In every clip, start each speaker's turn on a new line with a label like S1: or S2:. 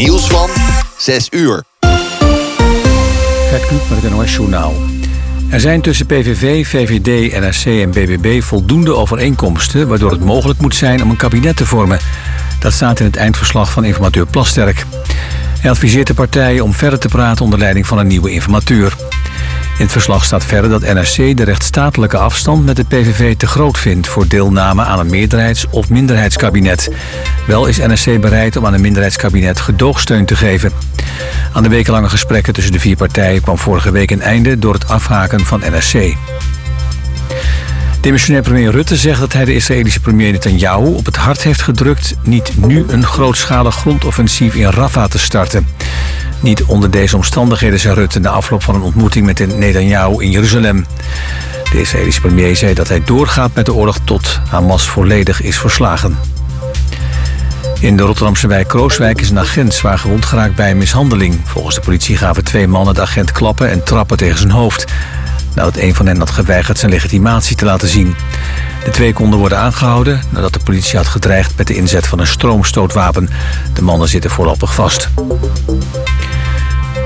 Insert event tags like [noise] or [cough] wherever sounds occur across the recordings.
S1: Nieuws van 6 uur.
S2: Gert Kluk met het NOS Journaal. Er zijn tussen PVV, VVD, NRC en BBB voldoende overeenkomsten... waardoor het mogelijk moet zijn om een kabinet te vormen. Dat staat in het eindverslag van informateur Plasterk. Hij adviseert de partijen om verder te praten onder leiding van een nieuwe informateur. In het verslag staat verder dat NRC de rechtsstatelijke afstand met de PVV te groot vindt... voor deelname aan een meerderheids- of minderheidskabinet. Wel is NRC bereid om aan een minderheidskabinet gedoogsteun te geven. Aan de wekenlange gesprekken tussen de vier partijen kwam vorige week een einde... door het afhaken van NRC. Demissionair premier Rutte zegt dat hij de Israëlische premier Netanyahu op het hart heeft gedrukt niet nu een grootschalig grondoffensief in Rafah te starten. Niet onder deze omstandigheden, zei Rutte na afloop van een ontmoeting met de Netanyahu in Jeruzalem. De Israëlische premier zei dat hij doorgaat met de oorlog tot Hamas volledig is verslagen. In de Rotterdamse wijk Krooswijk is een agent zwaar gewond geraakt bij een mishandeling. Volgens de politie gaven twee mannen de agent klappen en trappen tegen zijn hoofd. Nadat een van hen had geweigerd zijn legitimatie te laten zien. De twee konden worden aangehouden nadat de politie had gedreigd met de inzet van een stroomstootwapen. De mannen zitten voorlopig vast.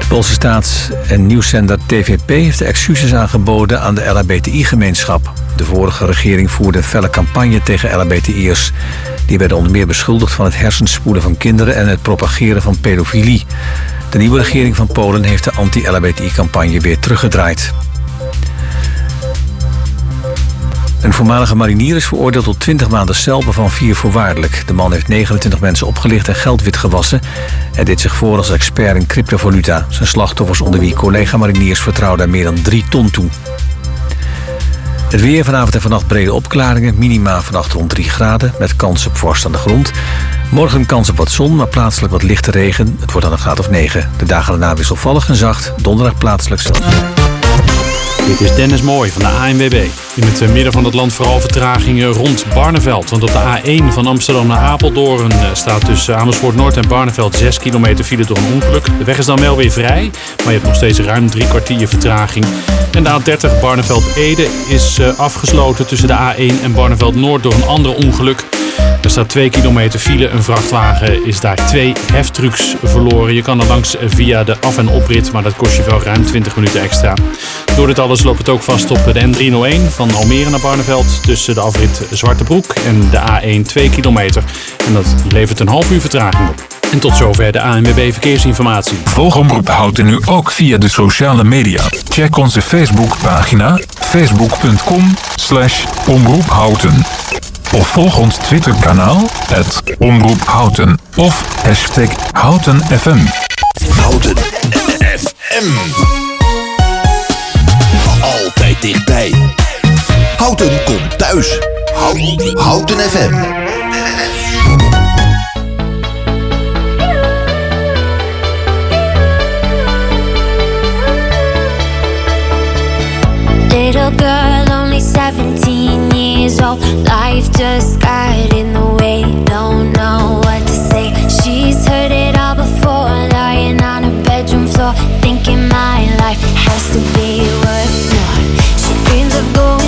S2: Poolse staats- en nieuwszender TVP heeft excuses aangeboden aan de LHBTI-gemeenschap. De vorige regering voerde een felle campagne tegen LHBTI'ers. Die werden onder meer beschuldigd van het hersenspoelen van kinderen en het propageren van pedofilie. De nieuwe regering van Polen heeft de anti-LHBTI-campagne weer teruggedraaid. Een voormalige marinier is veroordeeld tot 20 maanden cel, van vier voorwaardelijk. De man heeft 29 mensen opgelicht en geld witgewassen. Hij deed zich voor als expert in cryptovaluta. Zijn slachtoffers onder wie collega-mariniers vertrouwden meer dan 3 ton toe. Het weer vanavond en vannacht brede opklaringen. Minima vannacht rond 3 graden, met kans op vorst aan de grond. Morgen kans op wat zon, maar plaatselijk wat lichte regen. Het wordt dan een graad of 9. De dagen daarna wisselvallig en zacht. Donderdag plaatselijk zacht.
S3: Dit is Dennis Mooi van de ANWB. In het eh, midden van het land vooral vertragingen rond Barneveld. Want op de A1 van Amsterdam naar Apeldoorn eh, staat tussen Amersfoort Noord en Barneveld 6 kilometer file door een ongeluk. De weg is dan wel weer vrij, maar je hebt nog steeds ruim drie kwartier vertraging. En de A30 Barneveld-Ede is eh, afgesloten tussen de A1 en Barneveld Noord door een ander ongeluk. Er staat 2 kilometer file. Een vrachtwagen is daar twee heftrucks verloren. Je kan er langs via de af- en oprit, maar dat kost je wel ruim 20 minuten extra. Door dit alles loopt het ook vast op de N301 van Almere naar Barneveld. Tussen de afrit Zwartebroek en de A1 2 kilometer. En dat levert een half uur vertraging op. En tot zover de ANWB Verkeersinformatie.
S4: Volg Omroep Houten nu ook via de sociale media. Check onze Facebookpagina facebook.com slash omroephouten. Of volg ons Twitterkanaal het Omroep Houten of hashtag HoutenFM.
S1: Houten FM. Altijd dichtbij. Houten komt thuis. Houten, Houten FM.
S5: Little girl, only 17 years old. Life just got in the way. Don't know what to say. She's heard it all before, lying on her bedroom floor, thinking my life has to be worth more. She dreams of going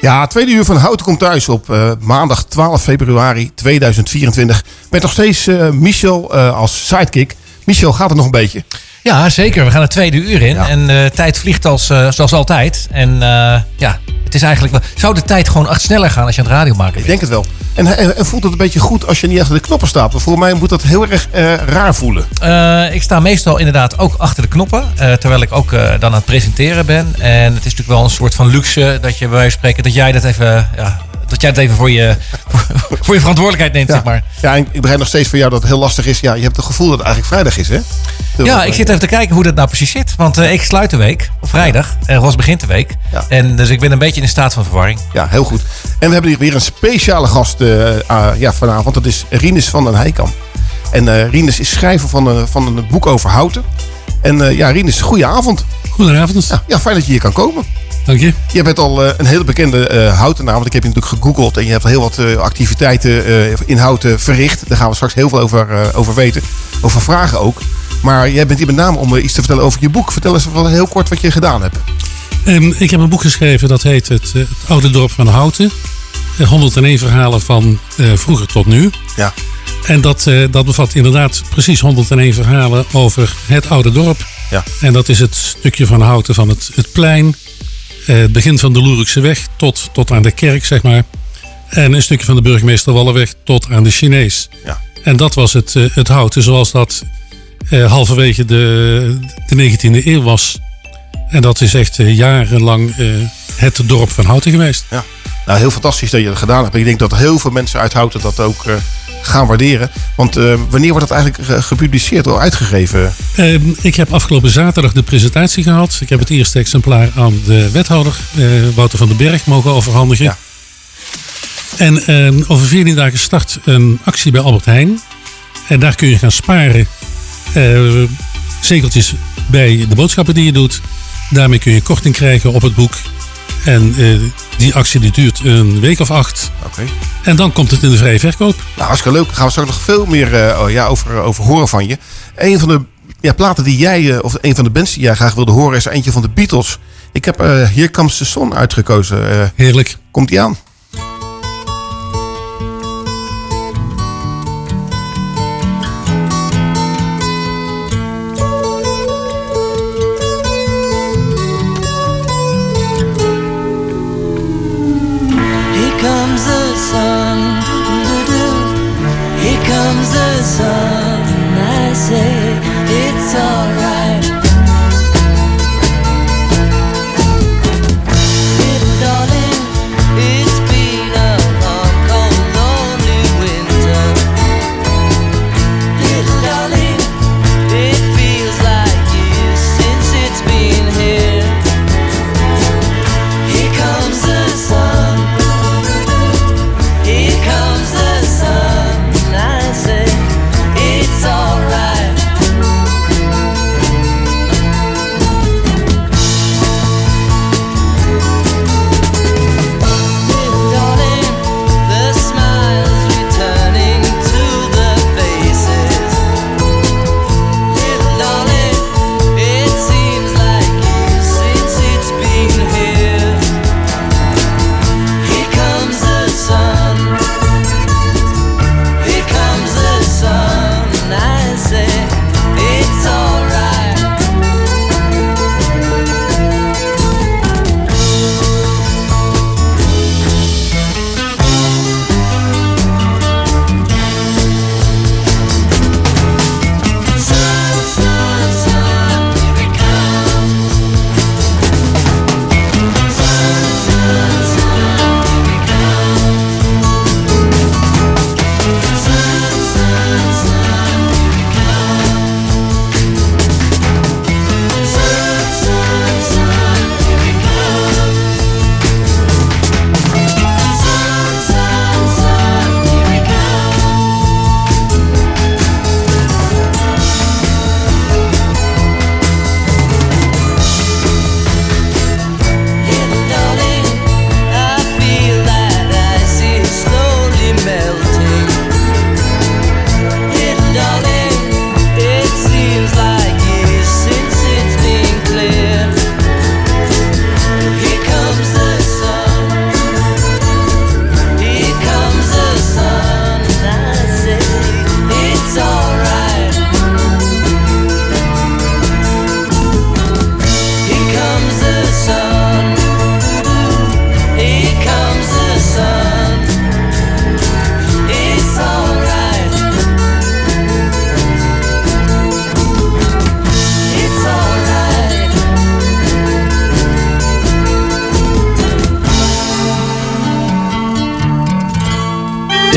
S6: Ja, tweede uur van Houten komt thuis op eh, maandag 12 februari 2024. Met nog steeds eh, Michel eh, als sidekick. Michel, gaat het nog een beetje?
S7: Ja, zeker. We gaan het tweede uur in.
S6: Ja.
S7: En de tijd vliegt als, eh, zoals altijd. En eh, ja, het is eigenlijk wel... Zou de tijd gewoon echt sneller gaan als je aan het radio maken
S6: Ik denk het wel. En, en, en voelt het een beetje goed als je niet achter de knoppen staat? Want voor mij moet dat heel erg raar voelen.
S7: Ik sta meestal inderdaad ook achter de knoppen. terwijl ik ook dan aan het presenteren ben. En het is natuurlijk wel een soort van luxe dat je bij wijze van spreken... dat jij dat even, ja, dat jij het even voor je, [laughs] voor je verantwoordelijkheid neemt, zeg maar.
S6: ja, en ik begrijp nog steeds van jou dat het heel lastig is. Ja, je hebt het gevoel dat het eigenlijk vrijdag is, hè?
S7: Ja, ik zit even te kijken hoe dat nou precies zit. Want eh, ik sluit de week op vrijdag. En Ros begint de week.
S6: Ja.
S7: En dus ik ben een beetje in staat van verwarring.
S6: Ja, heel goed. En we hebben hier weer een speciale gast eh, ah, ja, vanavond. Dat is Rinus van den Heikam. En eh Rinus is schrijver van, een van een boek over houten. En eh, ja, Rinus, goeie avond.
S8: Goedenavond.
S6: Ja, ja, fijn dat je hier kan komen.
S8: Dank je.
S6: Je bent al eh, een hele bekende eh houtenaar, want ik heb je natuurlijk gegoogeld. En je hebt heel wat eh, activiteiten in houten verricht. Daar gaan we straks heel veel over, over weten. Over vragen ook. Maar jij bent hier met name om iets te vertellen over je boek. Vertel eens wel heel kort wat je gedaan hebt.
S8: Ehm, ik heb een boek geschreven dat heet Het, het Oude Dorp van Houten. Eh, 101 verhalen van vroeger tot nu.
S6: Ja.
S8: En dat, dat bevat inderdaad precies 101 verhalen over het oude dorp.
S6: Ja.
S8: En dat is het stukje van Houten van het, het plein. Eh, het begin van de Loerikse weg tot, tot aan de kerk, zeg maar. En een stukje van de Burgemeester Wallenweg tot aan de Chinees.
S6: Ja.
S8: En dat was het, eh, het Houten zoals dat eh, halverwege de, de 19e eeuw was. En dat is echt eh, jarenlang eh, het dorp van Houten geweest.
S6: Ja. Nou, heel fantastisch dat je dat gedaan hebt. Ik denk dat heel veel mensen uit Houten dat ook eh, gaan waarderen. Want eh, wanneer wordt dat eigenlijk eh, gepubliceerd of uitgegeven?
S8: Eh, ik heb afgelopen zaterdag de presentatie gehad. Ik heb het eerste exemplaar aan de wethouder, eh, Wouter van den Berg, mogen overhandigen.
S6: Ja.
S8: En eh, over 14 dagen start een actie bij Albert Heijn. En daar kun je gaan sparen. zegeltjes bij de boodschappen die je doet. Daarmee kun je korting krijgen op het boek. En eh, die actie die duurt een week of acht.
S6: Oké.
S8: En dan komt het in de vrije verkoop.
S6: Nou, hartstikke leuk. Daar gaan we straks nog veel meer eh, oh, ja, over, over horen van je. Een van de ja, platen die jij, eh, of een van de bands die jij graag wilde horen, is eentje van de Beatles. Ik heb eh Here Comes the Sun uitgekozen. Eh,
S8: Heerlijk.
S6: komt die aan?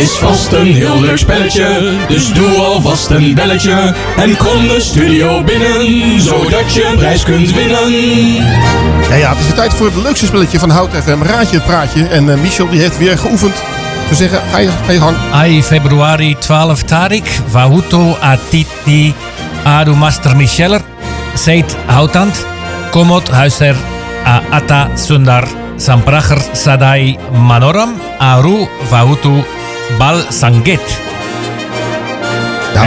S9: Is vast een heel leuk spelletje, dus doe alvast een belletje. En kom de studio binnen, zodat je een prijs kunt winnen.
S6: Ja, ja, het is de tijd voor het leukste spelletje van Hout FM. Raad je het praatje. En eh, Michel die heeft weer geoefend. Zou zeggen, ga je, ga je gang.
S7: Ai februari 12 tarik, Vahuto atiti adu master Micheller, seit houtant, komot huiser a ata sundar sampracher sadai manoram, aru Vahutu bal sanget.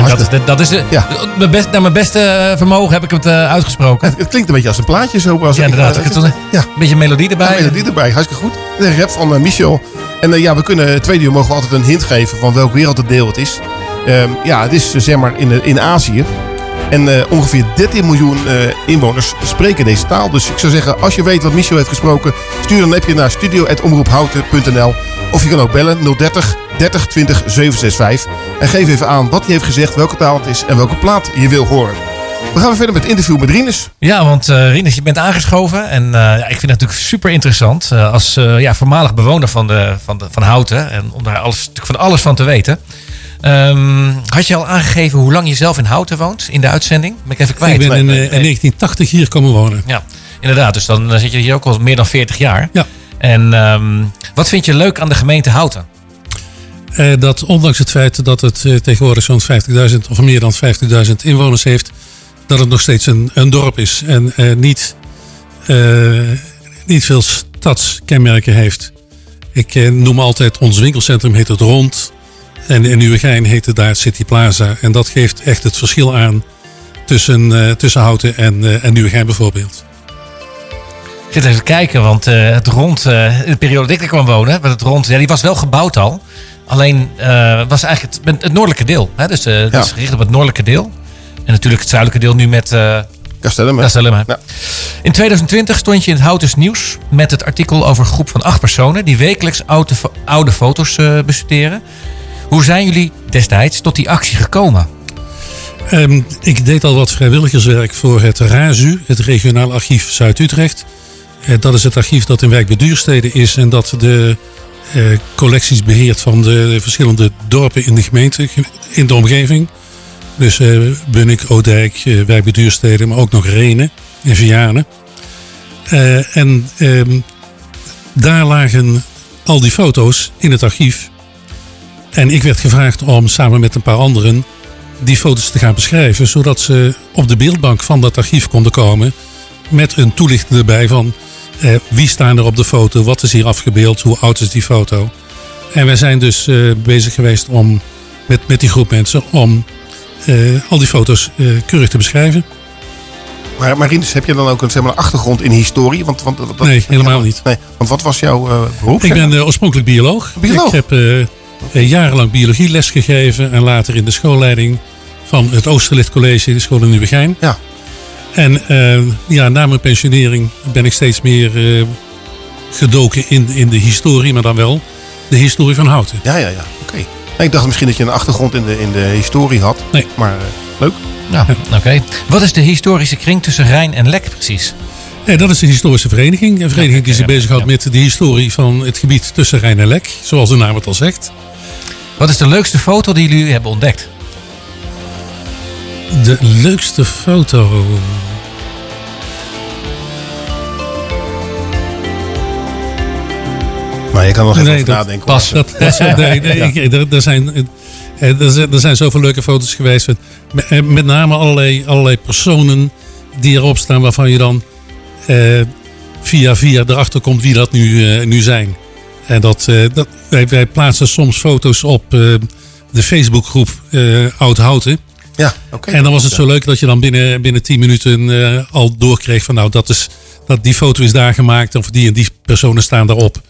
S7: Dat, de- dat is de,
S6: Ja.
S7: mijn best, naar mijn beste eh, vermogen heb ik het eh, uitgesproken.
S6: Het, het klinkt een beetje als een plaatje zo. Als
S7: Ja, inderdaad.
S6: eh,
S7: Ik een
S6: ja,
S7: beetje melodie erbij.
S6: Ja, melodie erbij. Hartstikke goed. De rap van eh, Michel. En ja, we kunnen tweede uur mogen we altijd een hint geven van welk werelddeel het is. Ehm, ja, het is zeg maar in, in Azië. En ongeveer 13 miljoen inwoners spreken deze taal. Dus ik zou zeggen, als je weet wat Michel heeft gesproken, stuur een appje naar studio.omroephouten.nl. Of je kan ook bellen 030 30 20 765. En geef even aan wat hij heeft gezegd, welke taal het is en welke plaat je wil horen. We gaan weer verder met het interview met Rinus.
S7: Ja, want eh Rinus, je bent aangeschoven. En eh, ja, ik vind het natuurlijk super interessant. eh, als eh, ja, voormalig bewoner van, de, van, de, van Houten. En om daar alles, natuurlijk van alles van te weten. Ehm, had je al aangegeven hoe lang je zelf in Houten woont in de uitzending? Ben ik even kwijt.
S8: Ik ben in,
S7: Nee,
S8: eh,
S7: nee,
S8: in 1980 hier komen wonen.
S7: Ja, inderdaad. Dus dan zit je hier ook al meer dan 40 jaar.
S8: Ja.
S7: En ehm, wat vind je leuk aan de gemeente Houten?
S8: Eh, dat ondanks het feit dat het eh, tegenwoordig zo'n 50.000 of meer dan 50.000 inwoners heeft, dat het nog steeds een, een dorp is en eh, niet, niet veel stadskenmerken heeft. Ik noem altijd, ons winkelcentrum heet het Rond en in Nieuwegein heet het daar City Plaza. En dat geeft echt het verschil aan tussen, tussen Houten en, en Nieuwegein bijvoorbeeld.
S7: Ik zit even te kijken, want het rond, in de periode dat ik er kwam wonen, was het rond, ja, die was wel gebouwd al. Alleen eh, was eigenlijk het, het noordelijke deel. Hè? Dus eh, het
S6: Ja.
S7: is gericht op het noordelijke deel. En natuurlijk het zuidelijke deel nu met eh
S6: Castellum.
S7: Castellum.
S6: Ja.
S7: In 2020 stond je in het Houtens Nieuws met het artikel over een groep van acht personen die wekelijks oude, oude foto's eh, bestuderen. Hoe zijn jullie destijds tot die actie gekomen?
S8: Ehm, ik deed al wat vrijwilligerswerk voor het RAZU, het Regionaal Archief Zuid-Utrecht. Eh, dat is het archief dat in wijk bij Duurstede is en dat de eh, collecties beheert van de verschillende dorpen in de gemeente, in de omgeving. Dus eh Bunnik, Oudijk, eh, wijk bij Duurstede, maar ook nog Renen en Vianen. Eh, en ehm, daar lagen al die foto's in het archief. En ik werd gevraagd om samen met een paar anderen die foto's te gaan beschrijven, zodat ze op de beeldbank van dat archief konden komen met een toelichting erbij van eh, wie staan er op de foto, wat is hier afgebeeld, hoe oud is die foto. En wij zijn dus eh, bezig geweest om met, met die groep mensen om eh, al die foto's keurig te beschrijven.
S6: Maar, maar Rinus, heb je dan ook een, zeg maar, achtergrond in historie? Want, want,
S8: Nee, helemaal niet.
S6: Nee, want wat was jouw beroep?
S8: Ik ben oorspronkelijk bioloog.
S6: Bioloog?
S8: Ik heb jarenlang biologieles gegeven en later in de schoolleiding van het Oosterlicht College, de school in Nieuwegein.
S6: Ja.
S8: En eh, ja, na mijn pensionering ben ik steeds meer eh, gedoken in, in de historie, maar dan wel de historie van Houten.
S6: Ja, ja, ja. Oké. Ik dacht misschien dat je een achtergrond in de, in de historie had.
S8: Nee.
S6: Maar eh, leuk.
S7: Nou, oké. Wat is de historische kring tussen Rijn en Lek precies?
S8: Eh, dat is de historische vereniging. Een vereniging die
S7: Ja,
S8: zich
S7: ja,
S8: bezighoudt
S7: ja.
S8: met de historie van het gebied tussen Rijn en Lek, zoals de naam het al zegt.
S7: Wat is de leukste foto die jullie hebben ontdekt?
S8: De leukste foto.
S6: Maar je kan nog even
S8: Nee,
S6: nadenken.
S7: pas.
S8: Dat, dat, [laughs] nee, nee, [laughs] ik- er, er, zijn, er, zijn, er zijn zoveel leuke foto's geweest. Met, eh, met name allerlei, allerlei personen die erop staan waarvan je dan eh, via via erachter komt wie dat nu, eh, nu zijn. En dat, eh, dat, wij, wij plaatsen soms foto's op eh, de Facebookgroep eh Oud Houten.
S6: Ja, oké.
S8: En dan was het zo leuk dat je dan binnen, binnen 10 minuten eh, al doorkreeg van nou, dat is, dat die foto is daar gemaakt of die en die personen staan daarop.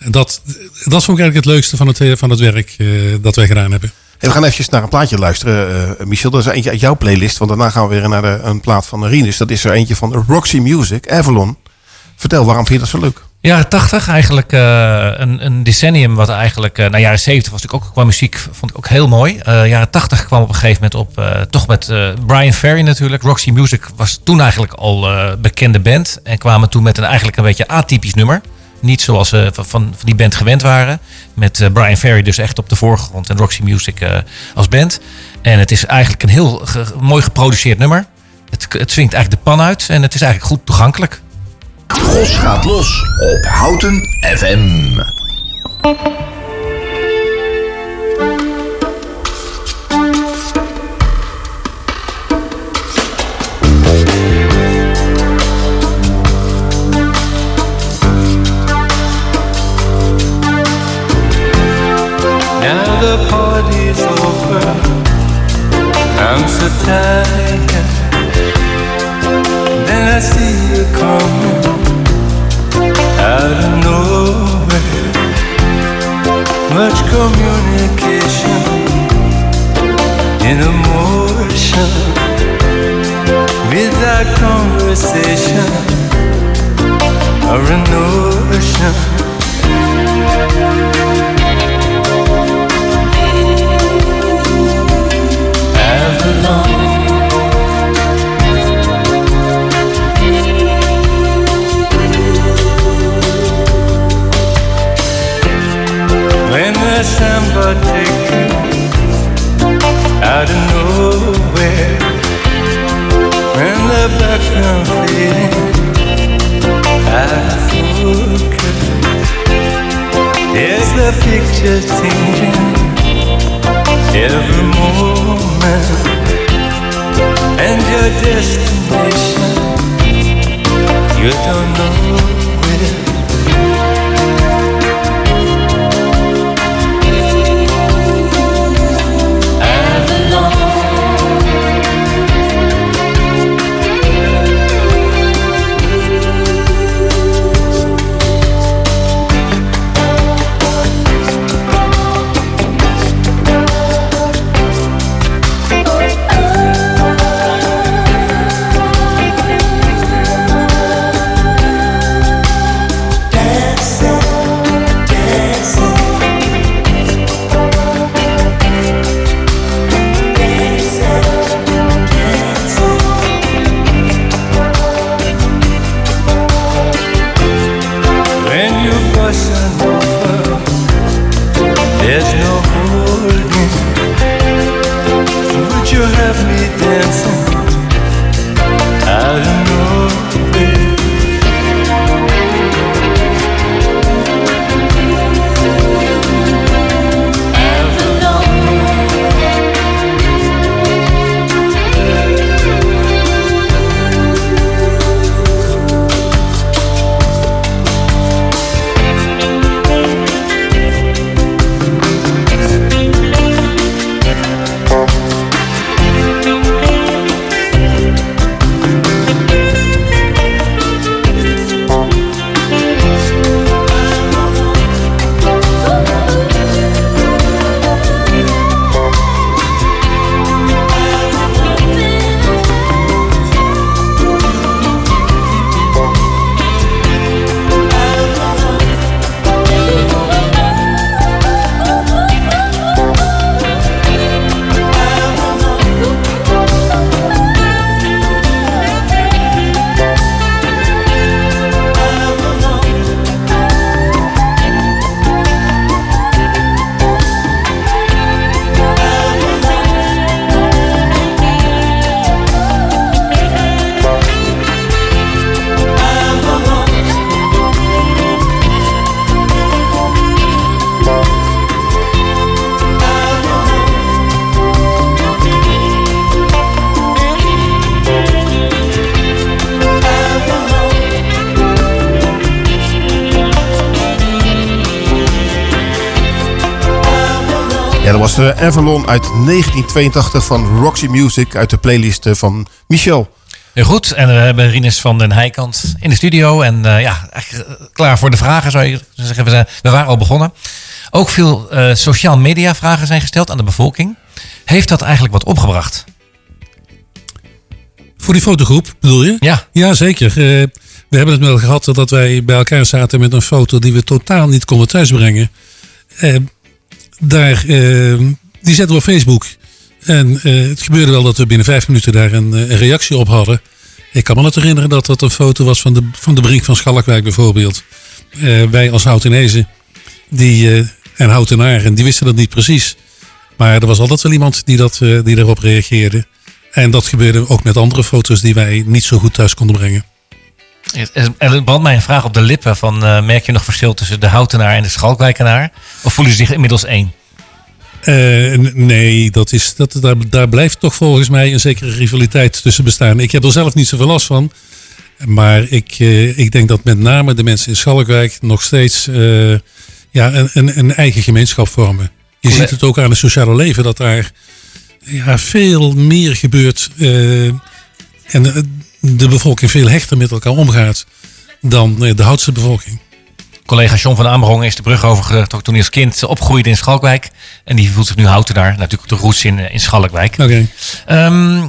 S8: En dat, dat vond ik eigenlijk het leukste van het, eh, van het werk eh, dat wij gedaan hebben.
S6: Hey, we gaan eventjes naar een plaatje luisteren, eh, Michel. Dat is eentje uit jouw playlist. Want daarna gaan we weer naar de, een plaat van Rinus. Dat is er eentje van Roxy Music, Avalon. Vertel, waarom vind je dat zo leuk?
S7: Jaren 80 eigenlijk eh, een, een decennium wat eigenlijk... eh nou, jaren 70 was natuurlijk ook qua muziek vond ik ook heel mooi. Eh, jaren 80 kwam op een gegeven moment op... toch met Brian Ferry natuurlijk. Roxy Music was toen eigenlijk al bekende band. En kwamen toen met een eigenlijk een beetje atypisch nummer. Niet zoals we van, van die band gewend waren. Met Brian Ferry dus echt op de voorgrond en Roxy Music als band. En het is eigenlijk een heel mooi geproduceerd nummer. Het, het swingt eigenlijk de pan uit en het is eigenlijk goed toegankelijk.
S1: Gos gaat los op Houten FM.
S6: Ja, dat was eh, Avalon uit 1982 van Roxy Music uit de playlist eh, van Michel.
S7: Heel goed. En we hebben Rinus van den Heikant in de studio. En eh, ja, eigenlijk klaar voor de vragen zou je zeggen. We, zijn, we waren al begonnen. Ook veel eh sociaal media vragen zijn gesteld aan de bevolking. Heeft dat eigenlijk wat opgebracht?
S8: Voor die fotogroep bedoel je?
S7: Ja.
S8: Ja, zeker. Eh, we hebben het wel gehad dat wij bij elkaar zaten met een foto die we totaal niet konden thuisbrengen. Daar, eh, die zetten we op Facebook. En eh, het gebeurde wel dat we binnen vijf minuten daar een, eh, een reactie op hadden. Ik kan me net herinneren dat dat een foto was van de, van de brink van Schalkwijk bijvoorbeeld. eh, wij als Houtenezen die, eh, en Houtenaren, die wisten dat niet precies. Maar er was altijd wel iemand die, dat, die daarop reageerde. En dat gebeurde ook met andere foto's die wij niet zo goed thuis konden brengen.
S7: Er brandt mij een vraag op de lippen van eh, merk je nog verschil tussen de Houtenaar en de Schalkwijkenaar? Of voelen ze zich inmiddels één?
S8: Eh, nee, dat is, dat, daar, daar blijft toch volgens mij een zekere rivaliteit tussen bestaan. Ik heb er zelf niet zoveel last van. Maar ik, eh, ik denk dat met name de mensen in Schalkwijk nog steeds ja, een, een, een eigen gemeenschap vormen. Je ziet het ook aan het sociale leven dat daar ja, veel meer gebeurt. en de, bevolking veel hechter met elkaar omgaat dan eh, de Houtse bevolking.
S7: Collega John van Amerongen is de brug overgetrokken toen hij als kind opgroeide in Schalkwijk. En die voelt zich nu Houtenaar. Natuurlijk de roots in, eh, in Schalkwijk.
S8: Oké.
S7: Ehm,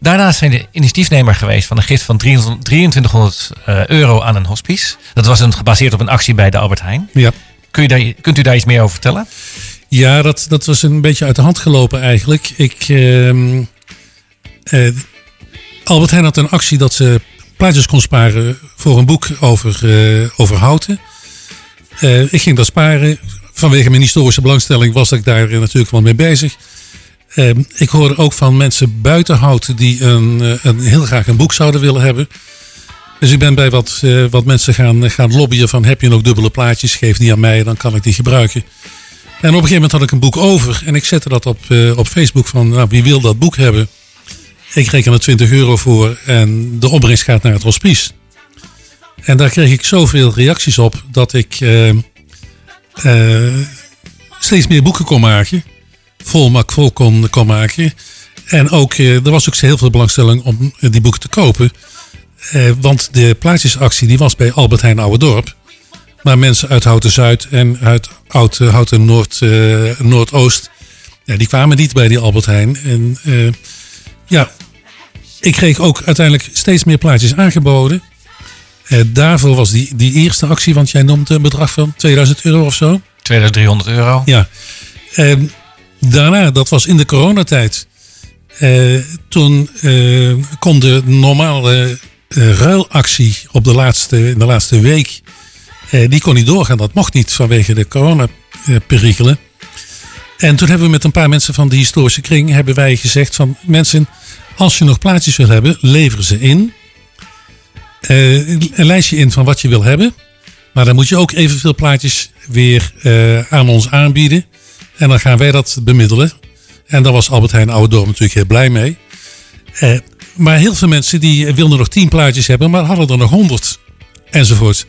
S7: daarnaast zijn de initiatiefnemer geweest van een gift van 300 2300 eh, euro aan een hospice. Dat was een, gebaseerd op een actie bij de Albert Heijn.
S8: Ja.
S7: Kun je daar, kunt u daar iets meer over vertellen?
S8: Ja, dat, dat was een beetje uit de hand gelopen eigenlijk. Ik, ehm, eh, Albert Heijn had een actie dat ze plaatjes kon sparen voor een boek over, eh, over houten. Eh, ik ging dat sparen. Vanwege mijn historische belangstelling was ik daar eh, natuurlijk wel mee bezig. Ehm, ik hoorde ook van mensen buiten houten die een, eh, een, heel graag een boek zouden willen hebben. Dus ik ben bij wat, eh, wat mensen gaan, gaan lobbyen van heb je nog dubbele plaatjes, geef die aan mij, dan kan ik die gebruiken. En op een gegeven moment had ik een boek over en ik zette dat op, eh, op Facebook van nou, wie wil dat boek hebben. Ik reken er 20 euro voor en de opbrengst gaat naar het hospice. En daar kreeg ik zoveel reacties op dat ik eh, eh, steeds meer boeken kon maken. Volmak vol kon, maken. En ook, eh, er was ook heel veel belangstelling om die boeken te kopen. Want de plaatjesactie die was bij Albert Heijn Oude Dorp. Maar mensen uit Houten Zuid en uit Oud, Houten Noord, Noordoost. Ja, die kwamen niet bij die Albert Heijn. En ja, ik kreeg ook uiteindelijk steeds meer plaatjes aangeboden. Eh, daarvoor was die, die eerste actie, want jij noemt een bedrag van 2000 euro of zo.
S7: 2300 euro.
S8: Ja. Ehm, daarna, dat was in de coronatijd. Eh, toen eh, kon de normale eh, ruilactie op de laatste, in de laatste week. eh, die kon niet doorgaan. Dat mocht niet vanwege de coronaperikelen. En toen hebben we met een paar mensen van de historische kring hebben wij gezegd van mensen, als je nog plaatjes wil hebben, lever ze in. Eh, een lijstje in van wat je wil hebben. Maar dan moet je ook evenveel plaatjes weer eh, aan ons aanbieden. En dan gaan wij dat bemiddelen. En daar was Albert Heijn Oude Dorp natuurlijk heel blij mee. Eh, maar heel veel mensen die wilden nog tien plaatjes hebben, maar hadden er nog honderd. Enzovoort.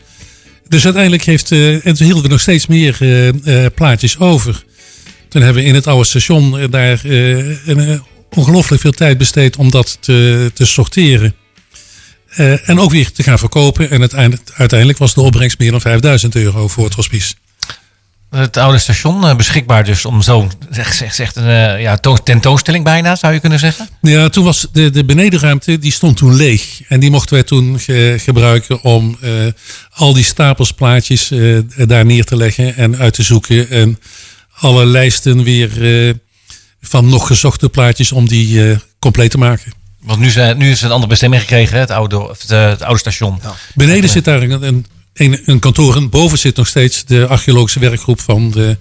S8: Dus uiteindelijk heeft, en toen hielden we nog steeds meer plaatjes over. Toen hebben we in het oude station daar een, ongelooflijk veel tijd besteed om dat te, te sorteren. Eh, en ook weer te gaan verkopen. En uiteindelijk, uiteindelijk was de opbrengst meer dan 5000 euro voor het hospice.
S7: Het oude station eh, beschikbaar dus om zo, zeg, zeg, zegt een eh, ja, toon- tentoonstelling bijna, zou je kunnen zeggen?
S8: Ja, toen was de, de benedenruimte, die stond toen leeg. En die mochten wij toen ge- gebruiken om al die stapels plaatjes eh, daar neer te leggen en uit te zoeken. En alle lijsten weer van nog gezochte plaatjes om die eh, compleet te maken.
S7: Want nu, zijn, nu is het een andere bestemming gekregen, hè, het oude, of het, het oude station.
S8: Beneden zit daar een, een, een, een kantoor en boven zit nog steeds de archeologische werkgroep van de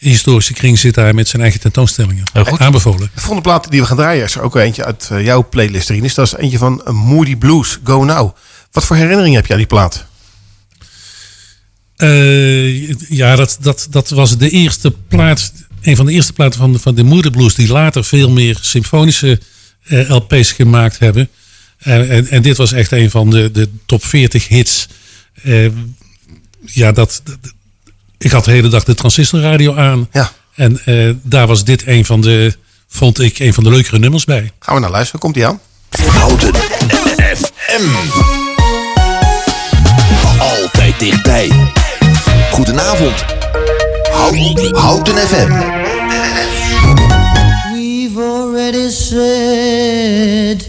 S8: historische kring zit daar met zijn eigen tentoonstellingen.
S7: Heel goed.
S8: Aanbevolen.
S6: De volgende plaat die we gaan draaien is er ook eentje uit eh, jouw playlist erin. Is dat is eentje van Moody Blues, Go Now. Wat voor herinnering heb je aan die plaat?
S8: Eh, ja, dat, dat, dat was de eerste plaat, een van de eerste platen van de, van de Moederblues, die later veel meer symfonische eh, LP's gemaakt hebben. En, en, en dit was echt een van de, de top 40 hits. Eh, ja, dat, dat- ik had de hele dag de transistorradio aan.
S6: Ja.
S8: En eh, daar was dit een van de, vond ik, een van de leukere nummers bij.
S6: Gaan we naar luisteren. Komt die aan?
S1: Houten FM. Altijd dichtbij. Goedenavond. Houten, FM.
S10: We've already said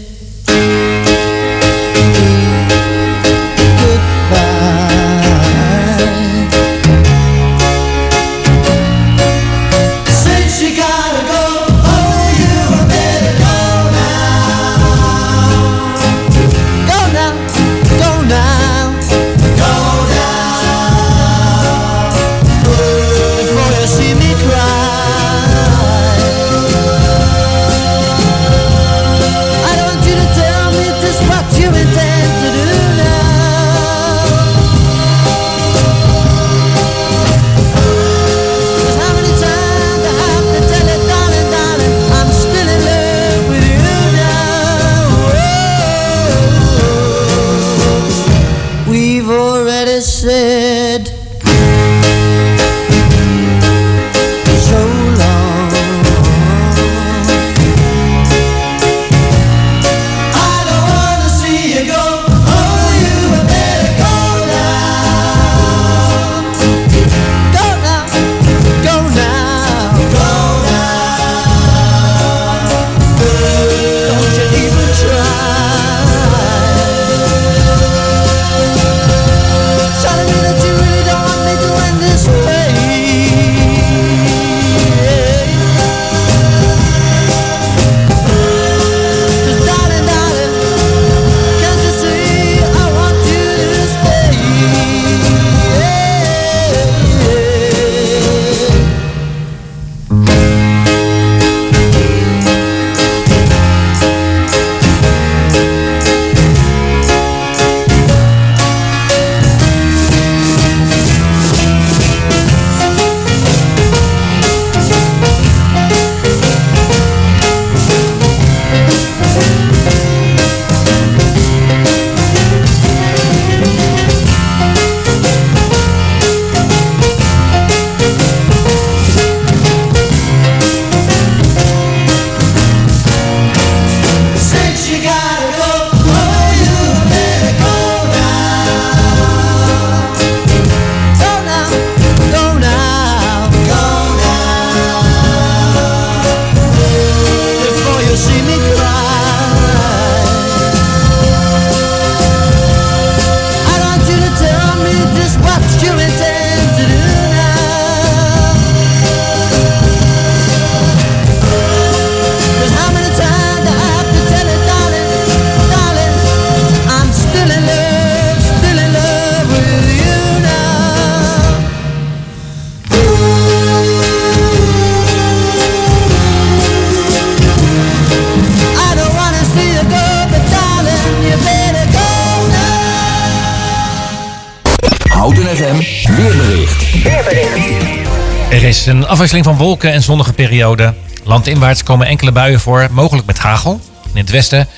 S7: afwisseling van wolken en zonnige perioden. Landinwaarts komen enkele buien voor, mogelijk met hagel. In het westen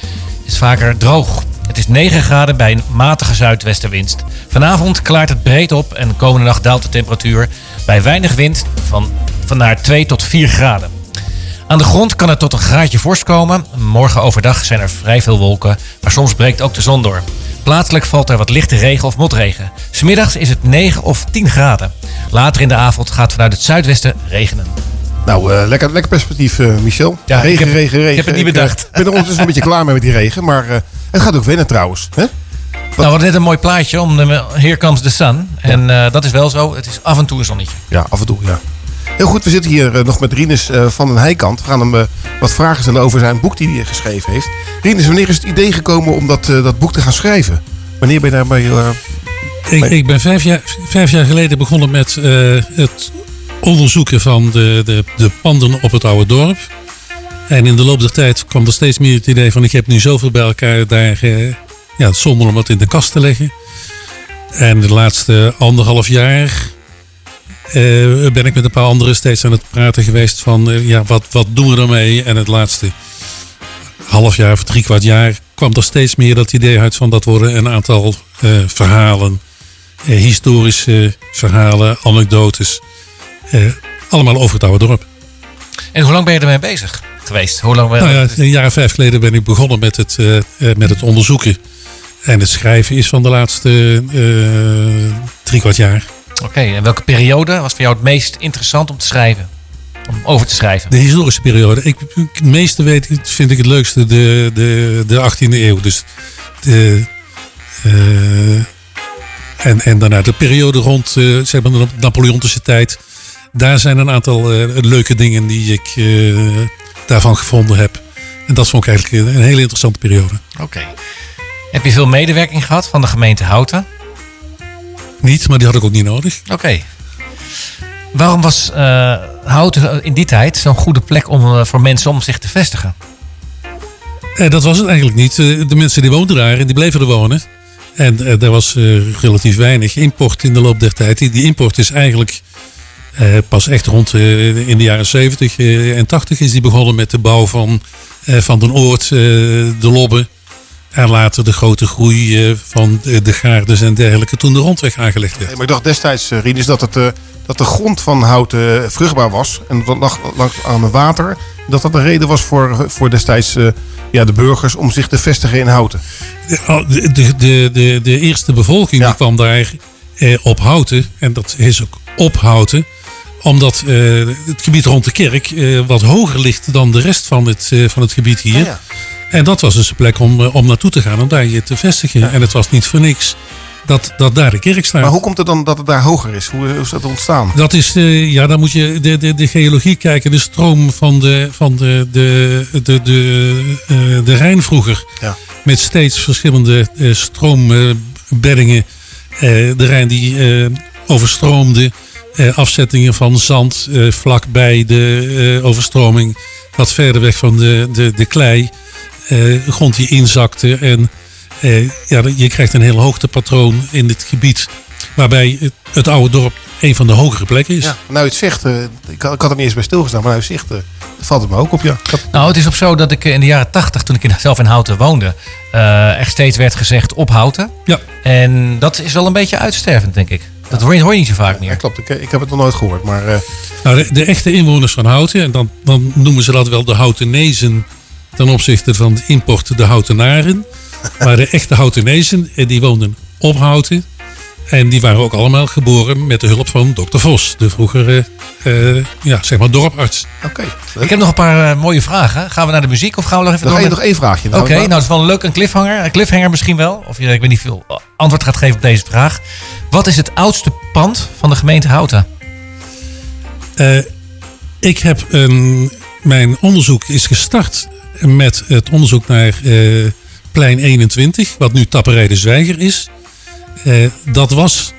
S7: is het vaker droog. Het is 9 graden bij een matige zuidwestenwind. Vanavond klaart het breed op en komende nacht daalt de temperatuur bij weinig wind van, van naar 2 tot 4 graden. Aan de grond kan het tot een graadje vorst komen. Morgen overdag zijn er vrij veel wolken, maar soms breekt ook de zon door. Plaatselijk valt er wat lichte regen of motregen. Smiddags is het 9 of 10 graden. Later in de avond gaat vanuit het zuidwesten regenen.
S6: Nou, eh, lekker, lekker perspectief, eh, Michel.
S7: Ja,
S6: regen,
S7: heb-
S6: regen, regen.
S7: ik heb het niet
S6: eh,
S7: bedacht.
S6: Ik ben er ondertussen een beetje [laughs] klaar mee met die regen. Maar het gaat ook wennen trouwens. Hè?
S7: Nou, we hadden net een mooi plaatje om de Here Comes the Sun. En dat is wel zo. Het is af en toe een zonnetje.
S6: Ja, af en toe, ja. Heel goed, we zitten hier nog met Rinus van den Heikant. We gaan hem wat vragen stellen over zijn boek die hij geschreven heeft. Rinus, wanneer is het idee gekomen om dat, dat boek te gaan schrijven? Wanneer ben je daarmee...
S8: Ik, ik ben vijf jaar, vijf jaar geleden begonnen met eh, het onderzoeken van de, de, de panden op het oude dorp. En in de loop der tijd kwam er steeds meer het idee van ik heb nu zoveel bij elkaar daar eh, ja, het zonde om het in de kast te leggen. En de laatste anderhalf jaar eh, ben ik met een paar anderen steeds aan het praten geweest van ja, wat, wat doen we ermee? En het laatste half jaar of drie kwart jaar kwam er steeds meer dat idee uit van dat worden een aantal verhalen, historische verhalen, anekdotes. eh, allemaal over het oude dorp.
S7: En hoe lang ben je ermee bezig geweest? Hoe lang ben je...
S8: Nou ja, een jaar of vijf geleden ben ik begonnen met het, eh, eh, met het onderzoeken. En het schrijven is van de laatste eh drie kwart jaar.
S7: Oké, en welke periode was voor jou het meest interessant om te schrijven? Om over te schrijven?
S8: De historische periode. Ik, het meeste weet, vind ik het leukste de, de, de 18e eeuw. Dus de, eh, en, en daarna de periode rond eh, zeg maar de Napoleontische tijd. Daar zijn een aantal eh, leuke dingen die ik eh, daarvan gevonden heb. En dat vond ik eigenlijk een, hele interessante periode.
S7: Oké. Heb je veel medewerking gehad van de gemeente Houten?
S8: Niet, maar die had ik ook niet nodig.
S7: Oké. Waarom was Houten in die tijd zo'n goede plek om, voor mensen om zich te vestigen?
S8: Eh, dat was het eigenlijk niet. De mensen die woonden daar en die bleven er wonen. En eh, er was eh, relatief weinig import in de loop der tijd. Die, import is eigenlijk eh, pas echt rond in de jaren 70 eh, en 80 is die begonnen met de bouw van, van Den Oort, eh, de Lobben. En later de grote groei eh, van de, de gaardes en dergelijke toen de rondweg aangelegd werd.
S6: maar ik dacht destijds, eh, Rinus, dat, het, eh, dat de grond van Houten vruchtbaar was. En dat lag langs aan het water. Dat dat een reden was voor, voor destijds ja, de burgers om zich te vestigen in Houten.
S8: De, de, de, de, de eerste bevolking die kwam daar eh, op Houten. En dat is ook op Houten. Omdat het gebied rond de kerk wat hoger ligt dan de rest van het, van het gebied hier.
S6: Ja, ja.
S8: En dat was dus een plek om, eh, om naartoe te gaan, om daar je te vestigen. En het was niet voor niks dat, dat daar de kerk staat.
S6: Maar hoe komt het dan dat het daar hoger is? Hoe, hoe is dat ontstaan?
S8: Dat is, eh, ja, dan moet je de, de, de geologie kijken. De stroom van de, van de, de, de, de, eh, de Rijn vroeger.
S6: Ja.
S8: Met steeds verschillende eh, stroombeddingen. Eh, de Rijn die eh, overstroomde. Eh, afzettingen van zand eh, vlakbij de eh, overstroming. Wat verder weg van de, de, de klei. Eh, grond die inzakte. En eh, ja, je krijgt een heel hoogtepatroon in dit gebied. Waarbij het, het oude dorp een van de hogere plekken is.
S6: Ja, nou, het zegt, eh, ik, had, ik had er niet eens bij stilgestaan, maar nou, het zegt, eh, valt het me ook op, ja.
S7: Nou, het is op zo dat ik in de jaren tachtig, toen ik in- zelf in Houten woonde, eh, er steeds werd gezegd op Houten.
S8: Ja.
S7: En dat is wel een beetje uitstervend, denk ik. Dat hoor je, hoor je niet zo vaak meer.
S6: Ja, klopt. Ik, ik heb het nog nooit gehoord, maar... eh,
S8: Nou, de, de echte inwoners van Houten, en dan, dan noemen ze dat wel de Houtenezen ten opzichte van de import de Houtenaren. Maar de echte Houtenezen, eh, die woonden op Houten. En die waren ook allemaal geboren met de hulp van dokter Vos, de vroegere eh, ja, zeg maar dorparts.
S6: Oké.
S7: Ik heb nog een paar eh, mooie vragen. Gaan we naar de muziek of gaan we nog even
S6: Dan
S7: door
S6: ga je
S7: met-
S6: nog één vraagje.
S7: Oké,
S6: gaan we-
S7: nou dat is wel een leuk een cliffhanger. Een cliffhanger misschien wel. Of je, ik weet niet veel antwoord gaat geven op deze vraag. Wat is het oudste pand van de gemeente Houten?
S8: Eh, ik heb een, mijn onderzoek is gestart met het onderzoek naar eh, plein 21, wat nu Tapperij de Zwijger is. Eh, dat was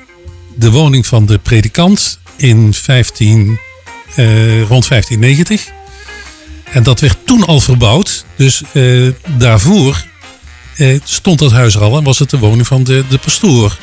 S8: de woning van de predikant in 15, eh, rond 1590. En dat werd toen al verbouwd. Dus daarvoor stond dat huis er al en was het de woning van de, de pastoor.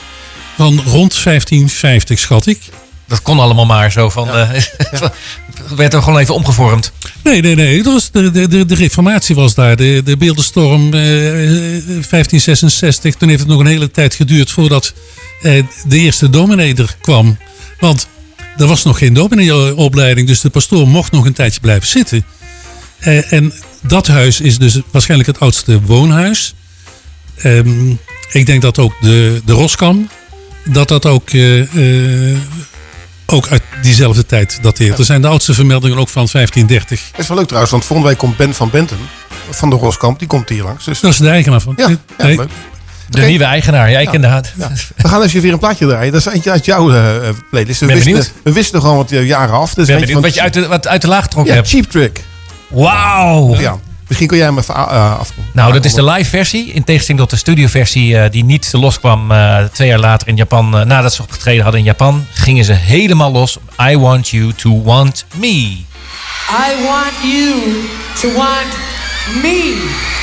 S8: van rond 1550, schat ik.
S7: Dat kon allemaal maar zo van. [laughs] werd er gewoon even omgevormd.
S8: Nee, nee, nee. Dat was de, de, de, reformatie was daar. De, de beeldenstorm eh, 1566. Toen heeft het nog een hele tijd geduurd voordat eh, de eerste dominee er kwam. Want er was nog geen domineeopleiding. Dus de pastoor mocht nog een tijdje blijven zitten. Eh, en dat huis is dus waarschijnlijk het oudste woonhuis. Ehm, ik denk dat ook de, de Roskam, dat dat ook, eh, eh, ook uit diezelfde tijd dateert. Er zijn de oudste vermeldingen ook van 1530.
S6: Dat is wel leuk trouwens, want volgende week komt Ben van Bentum van de Roskamp. Die komt hier langs. Dus,
S8: Dat is de eigenaar van.
S6: ja, ja, leuk.
S7: De nieuwe eigenaar. Ja, ik inderdaad.
S6: Ja. We gaan even weer een plaatje draaien. Dat is eentje uit jouw eh, playlist. We
S7: Ben
S6: wisten,
S7: benieuwd.
S6: we wisten gewoon wat jaren af. Dus
S7: ben
S6: eentje
S7: benieuwd
S6: van
S7: wat je uit de, wat uit de laag getrokken
S6: ja,
S7: hebt.
S6: Cheap Trick.
S7: Wauw.
S6: Ja. Misschien kun jij hem even uh, afkomen.
S7: Nou, dat is de live versie. In tegenstelling tot de studioversie eh, die niet loskwam eh, twee jaar later in Japan. eh, nadat ze opgetreden hadden in Japan, gingen ze helemaal los. I want you to want me.
S10: I want you to want me.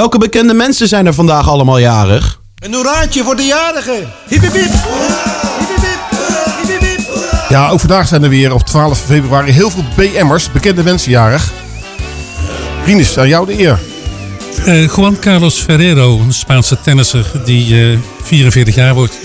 S11: Welke bekende mensen zijn er vandaag allemaal jarig?
S12: Een hoeraatje voor de jarigen. Hip hip hip.
S6: Ja, ook vandaag zijn er weer op 12 februari heel veel BM'ers, bekende mensen jarig. Rinus, aan jou de eer.
S8: Eh, Juan Carlos Ferrero, een Spaanse tennisser die eh, 44 jaar wordt.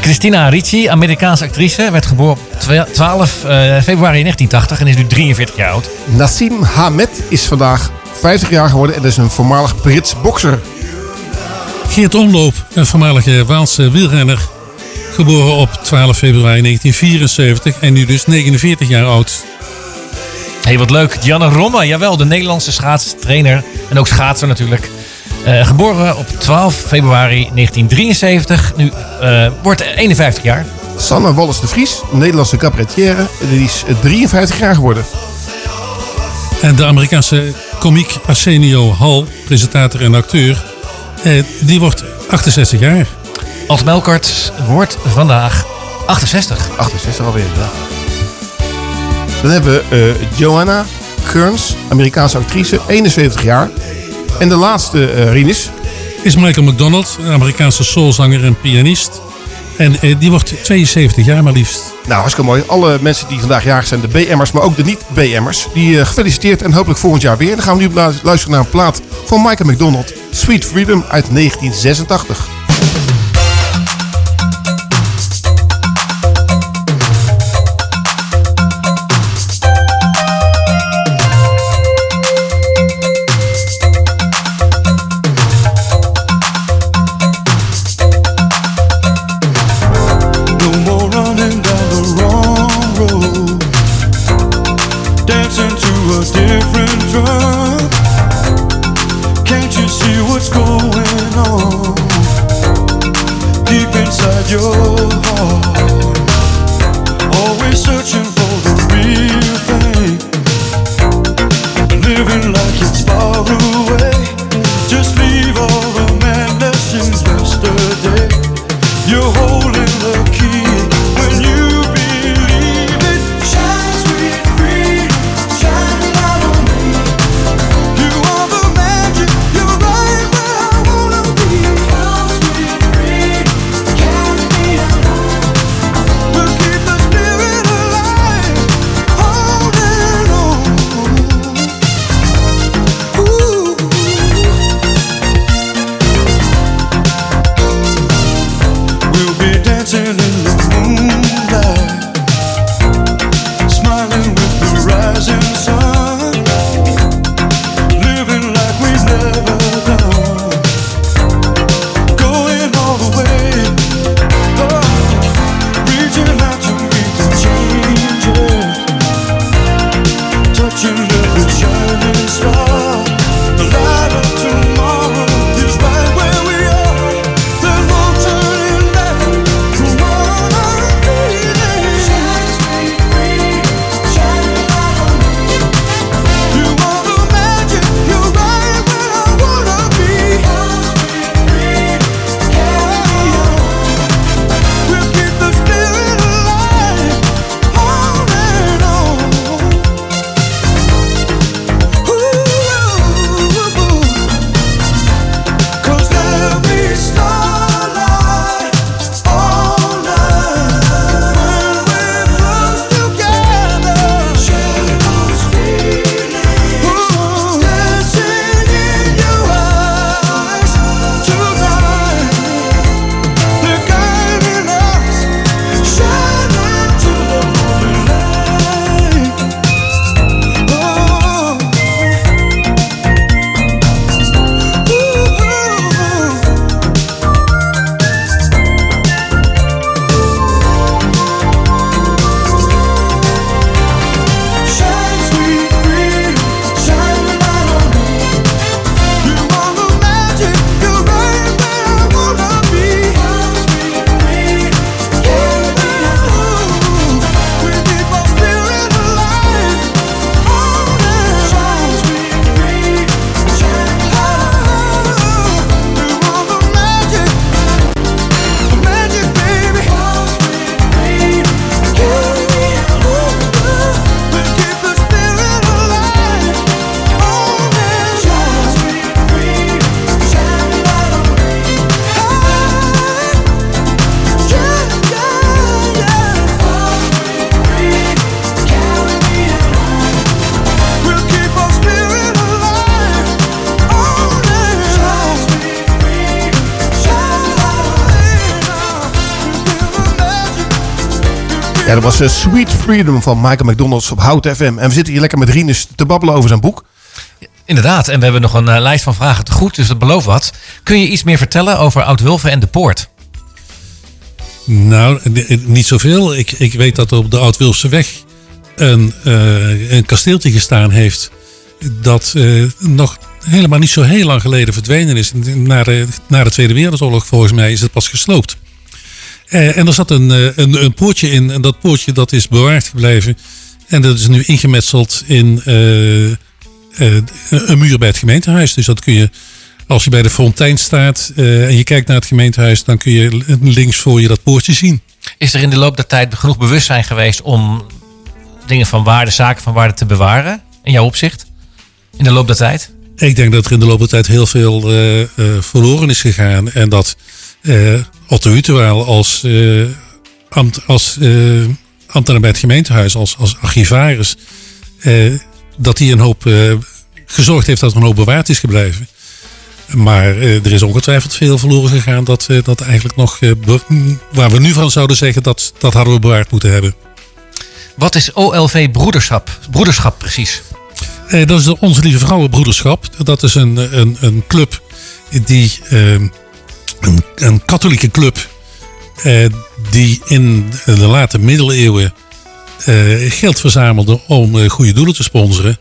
S7: Christina Ricci, Amerikaanse actrice, werd geboren op twa- 12 eh, februari 1980 en is nu 43 jaar oud.
S6: Nassim Hamed is vandaag 50 jaar geworden en is een voormalig Brits bokser.
S8: Geert Omloop, een voormalige Waalse wielrenner. Geboren op 12 februari 1974 en nu dus 49 jaar oud.
S7: Hey, wat leuk. Janne Romme, jawel, de Nederlandse schaatstrainer en ook schaatser natuurlijk. Eh, geboren op 12 februari 1973, nu eh, wordt 51 jaar.
S6: Sanne Wallis de Vries, een Nederlandse cabaretière. Die is eh, 53 jaar geworden.
S8: En de Amerikaanse komiek Arsenio Hall, presentator en acteur, eh, die wordt 68 jaar.
S7: Als Melkert wordt vandaag 68.
S6: 68 alweer, ja. Dan hebben we eh, Joanna Kearns, Amerikaanse actrice, 71 jaar. En de laatste, eh Rinus.
S8: Is Michael McDonald, een Amerikaanse soulzanger en pianist. En eh, die wordt 72 jaar maar liefst.
S6: Nou, hartstikke mooi. Alle mensen die vandaag jarig zijn, de BM'ers, maar ook de niet-BM'ers, die eh, gefeliciteerd en hopelijk volgend jaar weer. Dan gaan we nu lu- luisteren naar een plaat van Michael McDonald, Sweet Freedom uit 1986. Was eh, Sweet Freedom van Michael McDonald's op Hout FM. En we zitten hier lekker met Rinus te babbelen over zijn boek.
S7: Inderdaad, en we hebben nog een eh, lijst van vragen te goed, dus dat belooft wat. Kun je iets meer vertellen over Oud-Wulven en de Poort?
S8: Nou, n- niet zoveel. Ik, ik weet dat er op de Oud-Wilse weg een, eh, een kasteeltje gestaan heeft. Dat eh, nog helemaal niet zo heel lang geleden verdwenen is. Na de, na de Tweede Wereldoorlog volgens mij is het pas gesloopt. Eh, en er zat een, eh, een, een poortje in. En dat poortje dat is bewaard gebleven. En dat is nu ingemetseld in eh, een muur bij het gemeentehuis. Dus dat kun je, als je bij de fontein staat en je kijkt naar het gemeentehuis, dan kun je links voor je dat poortje zien.
S7: Is er in de loop der tijd genoeg bewustzijn geweest om dingen van waarde, zaken van waarde te bewaren? In jouw opzicht? In de loop der tijd?
S8: Ik denk dat er in de loop der tijd heel veel verloren is gegaan. En dat Otto Utewaal als, eh, ambt, als eh, ambtenaar bij het gemeentehuis, als, als archivaris, eh, dat hij een hoop gezorgd heeft dat er een hoop bewaard is gebleven. Maar er is ongetwijfeld veel verloren gegaan dat, dat eigenlijk nog, waar we nu van zouden zeggen, dat, dat hadden we bewaard moeten hebben.
S7: Wat is OLV Broederschap, broederschap precies?
S8: Dat is de Onze Lieve Vrouwenbroederschap. Dat is een, een, een club die. Een, katholieke club. eh, die in de late middeleeuwen. eh, geld verzamelde om eh, goede doelen te sponsoren.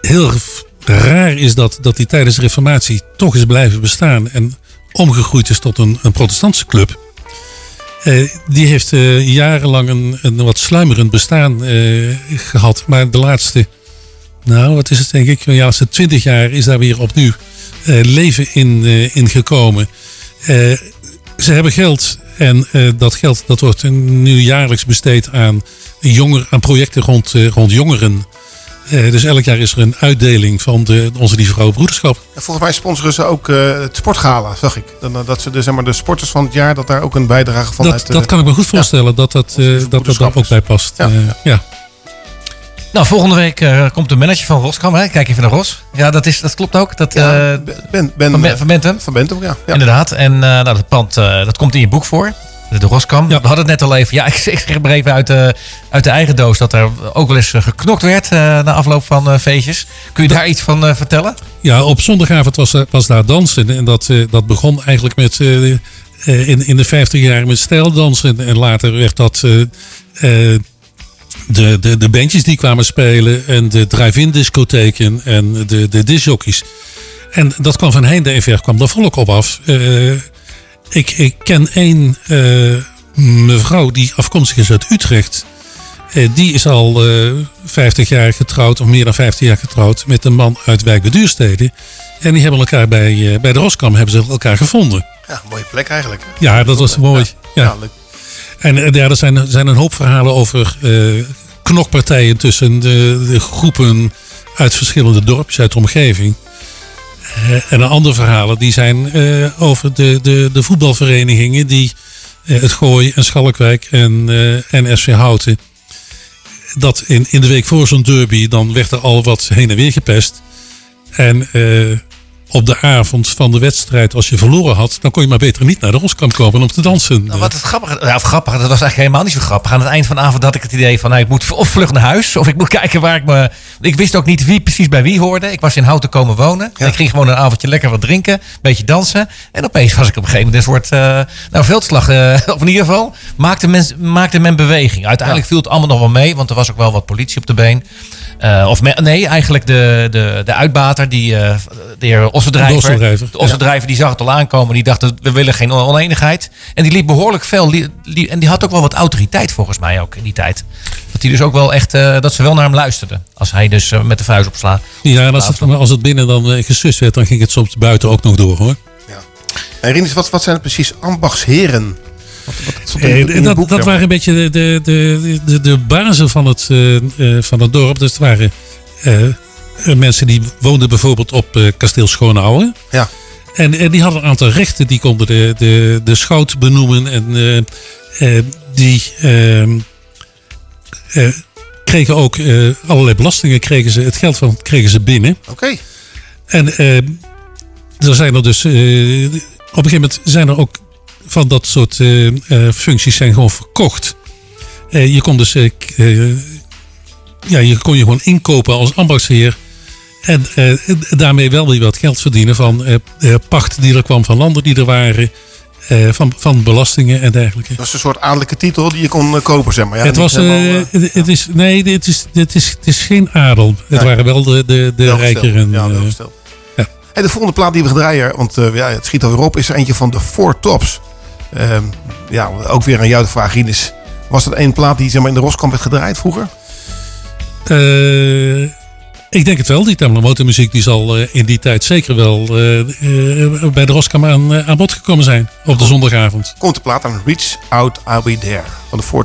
S8: Heel raar is dat, dat die tijdens de Reformatie toch is blijven bestaan. En omgegroeid is tot een, een protestantse club. Die heeft jarenlang een, een wat sluimerend bestaan eh, gehad. Maar de laatste, nou wat is het denk ik, de laatste twintig jaar is daar weer opnieuw leven in, eh, in gekomen. Eh, ze hebben geld en eh, dat geld dat wordt nu jaarlijks besteed aan, jonger, aan projecten rond, eh, rond jongeren. Eh, dus elk jaar is er een uitdeling van de, onze Lieve Vrouw Broederschap.
S6: En volgens mij sponsoren ze ook eh, het sportgala, zag ik. Eh, dat ze de, zeg maar, de sporters van het jaar, dat daar ook een bijdrage van
S8: Dat,
S6: uit... eh,
S8: dat kan ik me goed voorstellen dat dat, eh, dat, dat daar ook bij past.
S6: Ja.
S8: Eh, ja.
S7: Nou, volgende week eh, komt de manager van Roskam. Hè? Kijk even naar Ros. Ja, dat, is, dat klopt ook. Dat,
S6: Ja,
S7: eh,
S6: ben, ben,
S7: van, Ben- van Bentum.
S6: Van Bentum, ja. ja.
S7: Inderdaad. En eh, nou, dat pand eh, dat komt in je boek voor. De, Roskam. We hadden het net al even. Ja, [laughs] ik zeg maar even uit de, uit de eigen doos dat er ook wel eens geknokt werd eh, na afloop van eh, feestjes. Kun je daar iets van eh, vertellen?
S8: Ja, op zondagavond was, was daar dansen. En dat, eh, dat begon eigenlijk met, in, in de 50 jaar met stijldansen. En later werd dat eh, eh, de, de, de bandjes die kwamen spelen. En de drive-in discotheken en de, de discjockeys. En dat kwam van heinde en ver kwam er volk op af. Eh, ik, ik ken één eh, mevrouw die afkomstig is uit Utrecht. Eh, die is al eh 50 jaar getrouwd, of meer dan 50 jaar getrouwd, met een man uit Wijk bij Duurstede. En die hebben elkaar bij, bij de Roskam hebben ze elkaar gevonden.
S6: Ja, mooie plek eigenlijk.
S8: Ja, dat was mooi. Ja.
S6: Ja, leuk.
S8: En eh, ja, er zijn, zijn een hoop verhalen over eh, knokpartijen tussen de, groepen uit verschillende dorpjes uit de omgeving. Eh, en een andere verhalen die zijn over de, de, de voetbalverenigingen die het Gooi en Schalkwijk en, en SV Houten. Dat in, in de week voor zo'n derby, dan werd er al wat heen en weer gepest. En op de avond van de wedstrijd, als je verloren had, dan kon je maar beter niet naar de Roskamp komen om te dansen.
S7: Nou, wat het grappige, ja, of grappig, dat was eigenlijk helemaal niet zo grappig. Aan het eind van de avond had ik het idee van, nou, ik moet of vlug naar huis, of ik moet [laughs] kijken waar ik me... Ik wist ook niet wie precies bij wie hoorde. Ik was in Houten komen wonen. En ik ging gewoon een avondje lekker wat drinken, een beetje dansen. En opeens was ik op een gegeven moment een soort, eh, nou, veldslag, eh, [laughs] of in ieder geval, maakte men, maakte men beweging. Uiteindelijk viel het allemaal nog wel mee, want er was ook wel wat politie op de been. Eh, of me- nee, eigenlijk de, de, de uitbater, die, eh de heer Ossendrijver.
S8: De Ossendrijver,
S7: die zag het al aankomen. Die dacht, we willen geen oneenigheid. En die liep behoorlijk veel. li- li- en die had ook wel wat autoriteit volgens mij ook in die tijd. Dat hij dus ook wel echt, eh, dat ze wel naar hem luisterden. Als hij dus met de vuist opslaat.
S8: Ja, en als het, als het binnen dan gesust werd, dan ging het soms buiten ook nog door hoor.
S6: En Rinus, wat, wat zijn het precies ambachtsheren?
S8: Eh, dat, dat waren een beetje de, de, de, de, de bazen van het, eh, eh, van het dorp. Dus het waren mensen die woonden bijvoorbeeld op kasteel Schoonouwen.
S6: Ja.
S8: En, en die hadden een aantal rechten. Die konden de, de, de schout benoemen. En die ehm, eh, kregen ook allerlei belastingen. Kregen ze, het geld van kregen ze binnen.
S6: Oké.
S8: En eh, er zijn er dus. op een gegeven moment zijn er ook van dat soort eh, eh, functies zijn gewoon verkocht. Eh, je kon dus ja, je kon je gewoon inkopen als ambachtsheer. En eh, daarmee wel weer wat geld verdienen van eh, pacht die er kwam van landen die er waren. eh, van, van belastingen en dergelijke.
S13: Dat was een soort adellijke titel die je kon kopen, zeg maar. Ja,
S8: het was,
S13: helemaal,
S8: het- is, nee, het is, het, is, het is geen adel. Het waren wel de, de, de rijkeren.
S13: Ja, welgesteld. En de volgende plaat die we gaan draaien, want ja, het schiet alweer op, is er eentje van de Four Tops. Ehm, ja, ook weer aan jou de vraag, Ines. Was dat één plaat die zeg maar, in de Roskamp werd gedraaid vroeger?
S8: Eh, ik denk het wel. Die Tamla die zal eh, in die tijd zeker wel eh, bij de Roskam aan, aan bod gekomen zijn. Op de zondagavond.
S13: Komt de plaat aan Reach Out, I'll Be There van de Four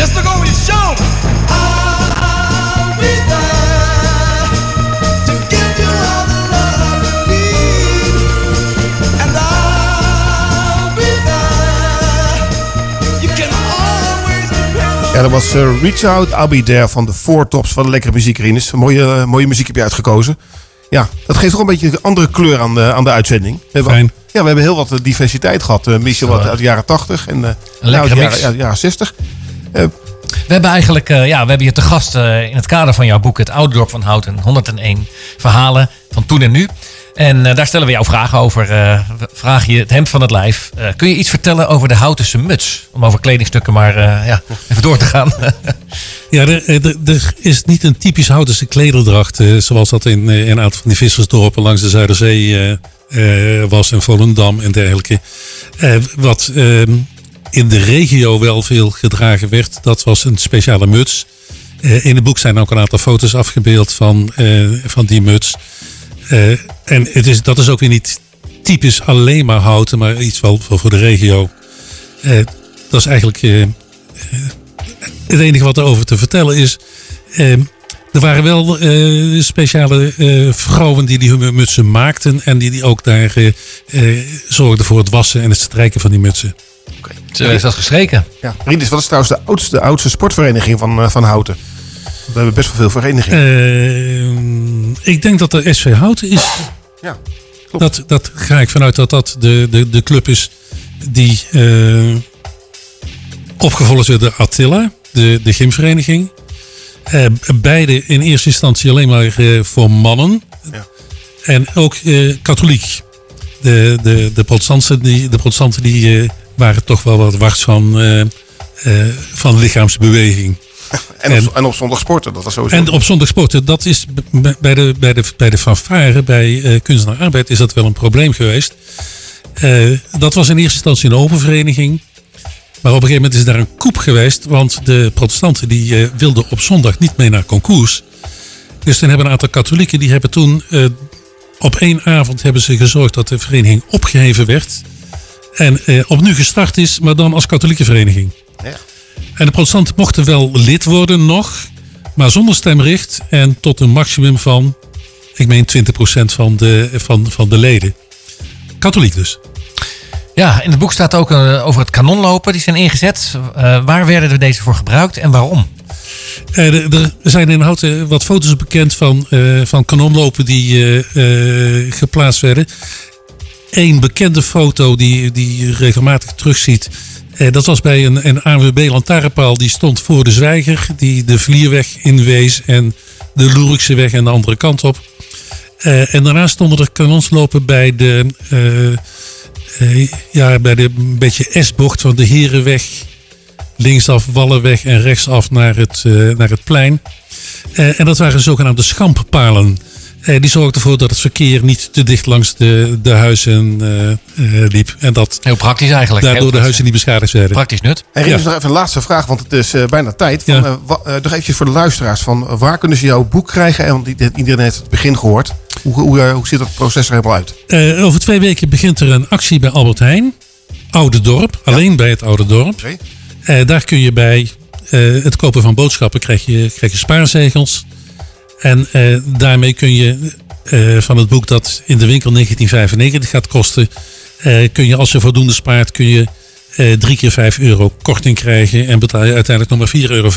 S6: Just look over your shoulder. I'll be there to give you all the love you need. And I'll be there. You can always depend
S13: Ja, dat was eh, Reach Out, I'll Be There van de Four Tops. Wat een lekkere muziek, Rinus. Mooie, eh, mooie muziek heb je uitgekozen. Ja, dat geeft toch een beetje een andere kleur aan de, aan de uitzending. We hebben,
S8: Fijn.
S13: Ja, we hebben heel wat eh, diversiteit gehad. Uh, Misschien wat uit de jaren 80 en
S7: lekkere
S13: uit de
S7: mix.
S13: jaren, ja, jaren 60.
S7: We hebben eigenlijk, eh, ja, we hebben je te gast eh, in het kader van jouw boek Het Oude Dorp van Houten. 101 verhalen van toen en nu. En eh, daar stellen we jou vragen over. eh, vragen je het hemd van het lijf. Eh, kun je iets vertellen over de Houtense muts? Om over kledingstukken maar eh, ja, even door te gaan. [laughs]
S8: Ja, er, er, er is niet een typisch Houtense klederdracht. eh, zoals dat in, eh, in een aantal van die vissersdorpen langs de Zuiderzee eh, eh, was. En Volendam en dergelijke. Eh, wat ehm, in de regio wel veel gedragen werd. Dat was een speciale muts. Eh, in het boek zijn ook een aantal foto's afgebeeld van, eh, van die muts. Eh, en het is, dat is ook weer niet typisch alleen maar houten, maar iets wel voor, de regio. Dat is eigenlijk het enige wat erover te vertellen is. er waren wel speciale vrouwen die die mutsen maakten en die, die ook daar zorgden voor het wassen en het strijken van die mutsen.
S7: Ze hebben zelfs gestreken.
S13: Ja. Rinus, wat is trouwens de oudste, de oudste sportvereniging van, eh, van Houten? We hebben best wel veel verenigingen.
S8: Eh, ik denk dat de SV Houten is.
S13: Ja.
S8: Dat, dat ga ik vanuit dat dat de, de, de club is die eh, opgevolgd is door Attila, de, de gymvereniging. Beide in eerste instantie alleen maar voor mannen. En ook katholiek. De, de, de, protestanten, die, de protestanten die, waren toch wel wat wars van, eh, eh, van lichaamsbeweging. [laughs]
S6: En op, en op zondag sporten, dat was sowieso.
S8: En op zondag sporten, dat is bij de, bij de, bij de fanfare, bij eh kunst en arbeid, is dat wel een probleem geweest. Dat was in eerste instantie een open vereniging. Maar op een gegeven moment is daar een koep geweest. Want de protestanten die wilden op zondag niet mee naar concours. Dus toen hebben een aantal katholieken, die hebben toen op één avond hebben ze gezorgd dat de vereniging opgeheven werd. En eh, opnieuw gestart is, maar dan als katholieke vereniging.
S6: Ja.
S8: En de protestanten mochten wel lid worden nog, maar zonder stemrecht en tot een maximum van, ik meen 20% van de, van, van de leden. Katholiek dus.
S7: Ja, in het boek staat ook eh, over het kanonlopen. Die zijn ingezet. Eh, waar werden er deze voor gebruikt en waarom?
S8: Eh, er- er zijn in Houten wat foto's bekend van, eh, van kanonlopen die eh, eh, geplaatst werden. Eén bekende foto die, die je regelmatig terugziet. eh, dat was bij een, een ANWB lantaarnpaal. Die stond voor de Zwijger. Die de Vlierweg inwees. En de Loerikse weg de andere kant op. Eh, en daarna stonden er kanonslopen bij de, eh, eh, ja, bij de een beetje S-bocht van de Herenweg linksaf Wallenweg en rechtsaf naar het, eh, naar het plein. Eh, en dat waren zogenaamde schamppalen. Eh, die zorgden ervoor dat het verkeer niet te dicht langs de, de huizen eh, eh, liep. En dat
S7: Heel praktisch eigenlijk.
S8: daardoor de huizen niet beschadigd werden.
S7: Praktisch nut.
S6: En Rinus, nog even een laatste vraag, want het is eh, bijna tijd. Van, nog eventjes voor de luisteraars. Van, waar kunnen ze jouw boek krijgen? En want iedereen heeft het begin gehoord. Hoe, hoe, hoe ziet dat proces er helemaal uit?
S8: Eh, over twee weken begint er een actie bij Albert Heijn. Oude Dorp, alleen bij het Oude Dorp. Eh, daar kun je bij eh, het kopen van boodschappen krijg je, krijg je spaarzegels. En eh, daarmee kun je eh, van het boek dat in de winkel 1995 gaat kosten, eh, kun je als je voldoende spaart, kun je drie keer 5 euro korting krijgen en betaal je uiteindelijk nog maar 4,95 euro.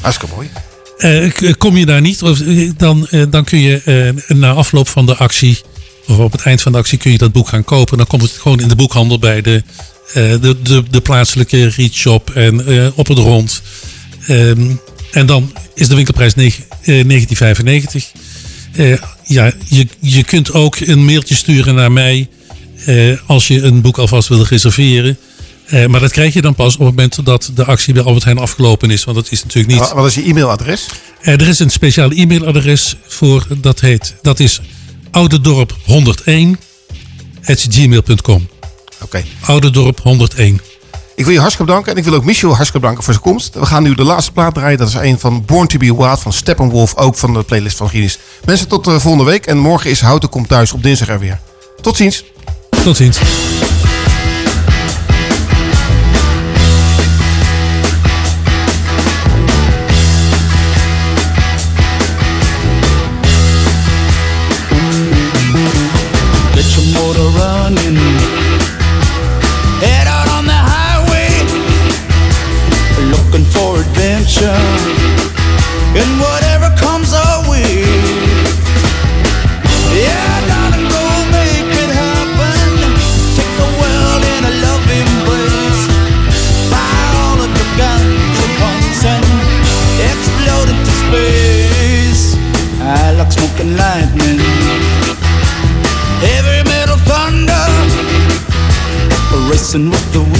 S6: Hartstikke mooi.
S8: Kom je daar niet, of, dan, dan kun je na afloop van de actie, of op het eind van de actie, kun je dat boek gaan kopen. Dan komt het gewoon in de boekhandel bij de, de, de, de plaatselijke readshop en op het rond. Ehm, en dan is de winkelprijs negen- eh, 1995. Eh, ja, je, je kunt ook een mailtje sturen naar mij eh, als je een boek alvast wil reserveren. Eh, maar dat krijg je dan pas op het moment dat de actie bij Albert Heijn afgelopen is. Want dat is natuurlijk niet.
S6: Wa- Wat is je e-mailadres?
S8: Eh, er is een speciaal e-mailadres voor, dat heet, dat is ouderdorp101 gmail.com.
S6: Oké.
S8: Ouderdorp101.
S6: Ik wil je hartstikke bedanken. En ik wil ook Michel hartstikke bedanken voor zijn komst. We gaan nu de laatste plaat draaien. Dat is een van Born to be Wild van Steppenwolf. Ook van de playlist van Guinness. Mensen, tot eh, volgende week. En morgen is Houten komt thuis op dinsdag er weer. Tot ziens.
S8: Tot ziens.
S14: Like smoking lightning. Heavy metal thunder Racing with the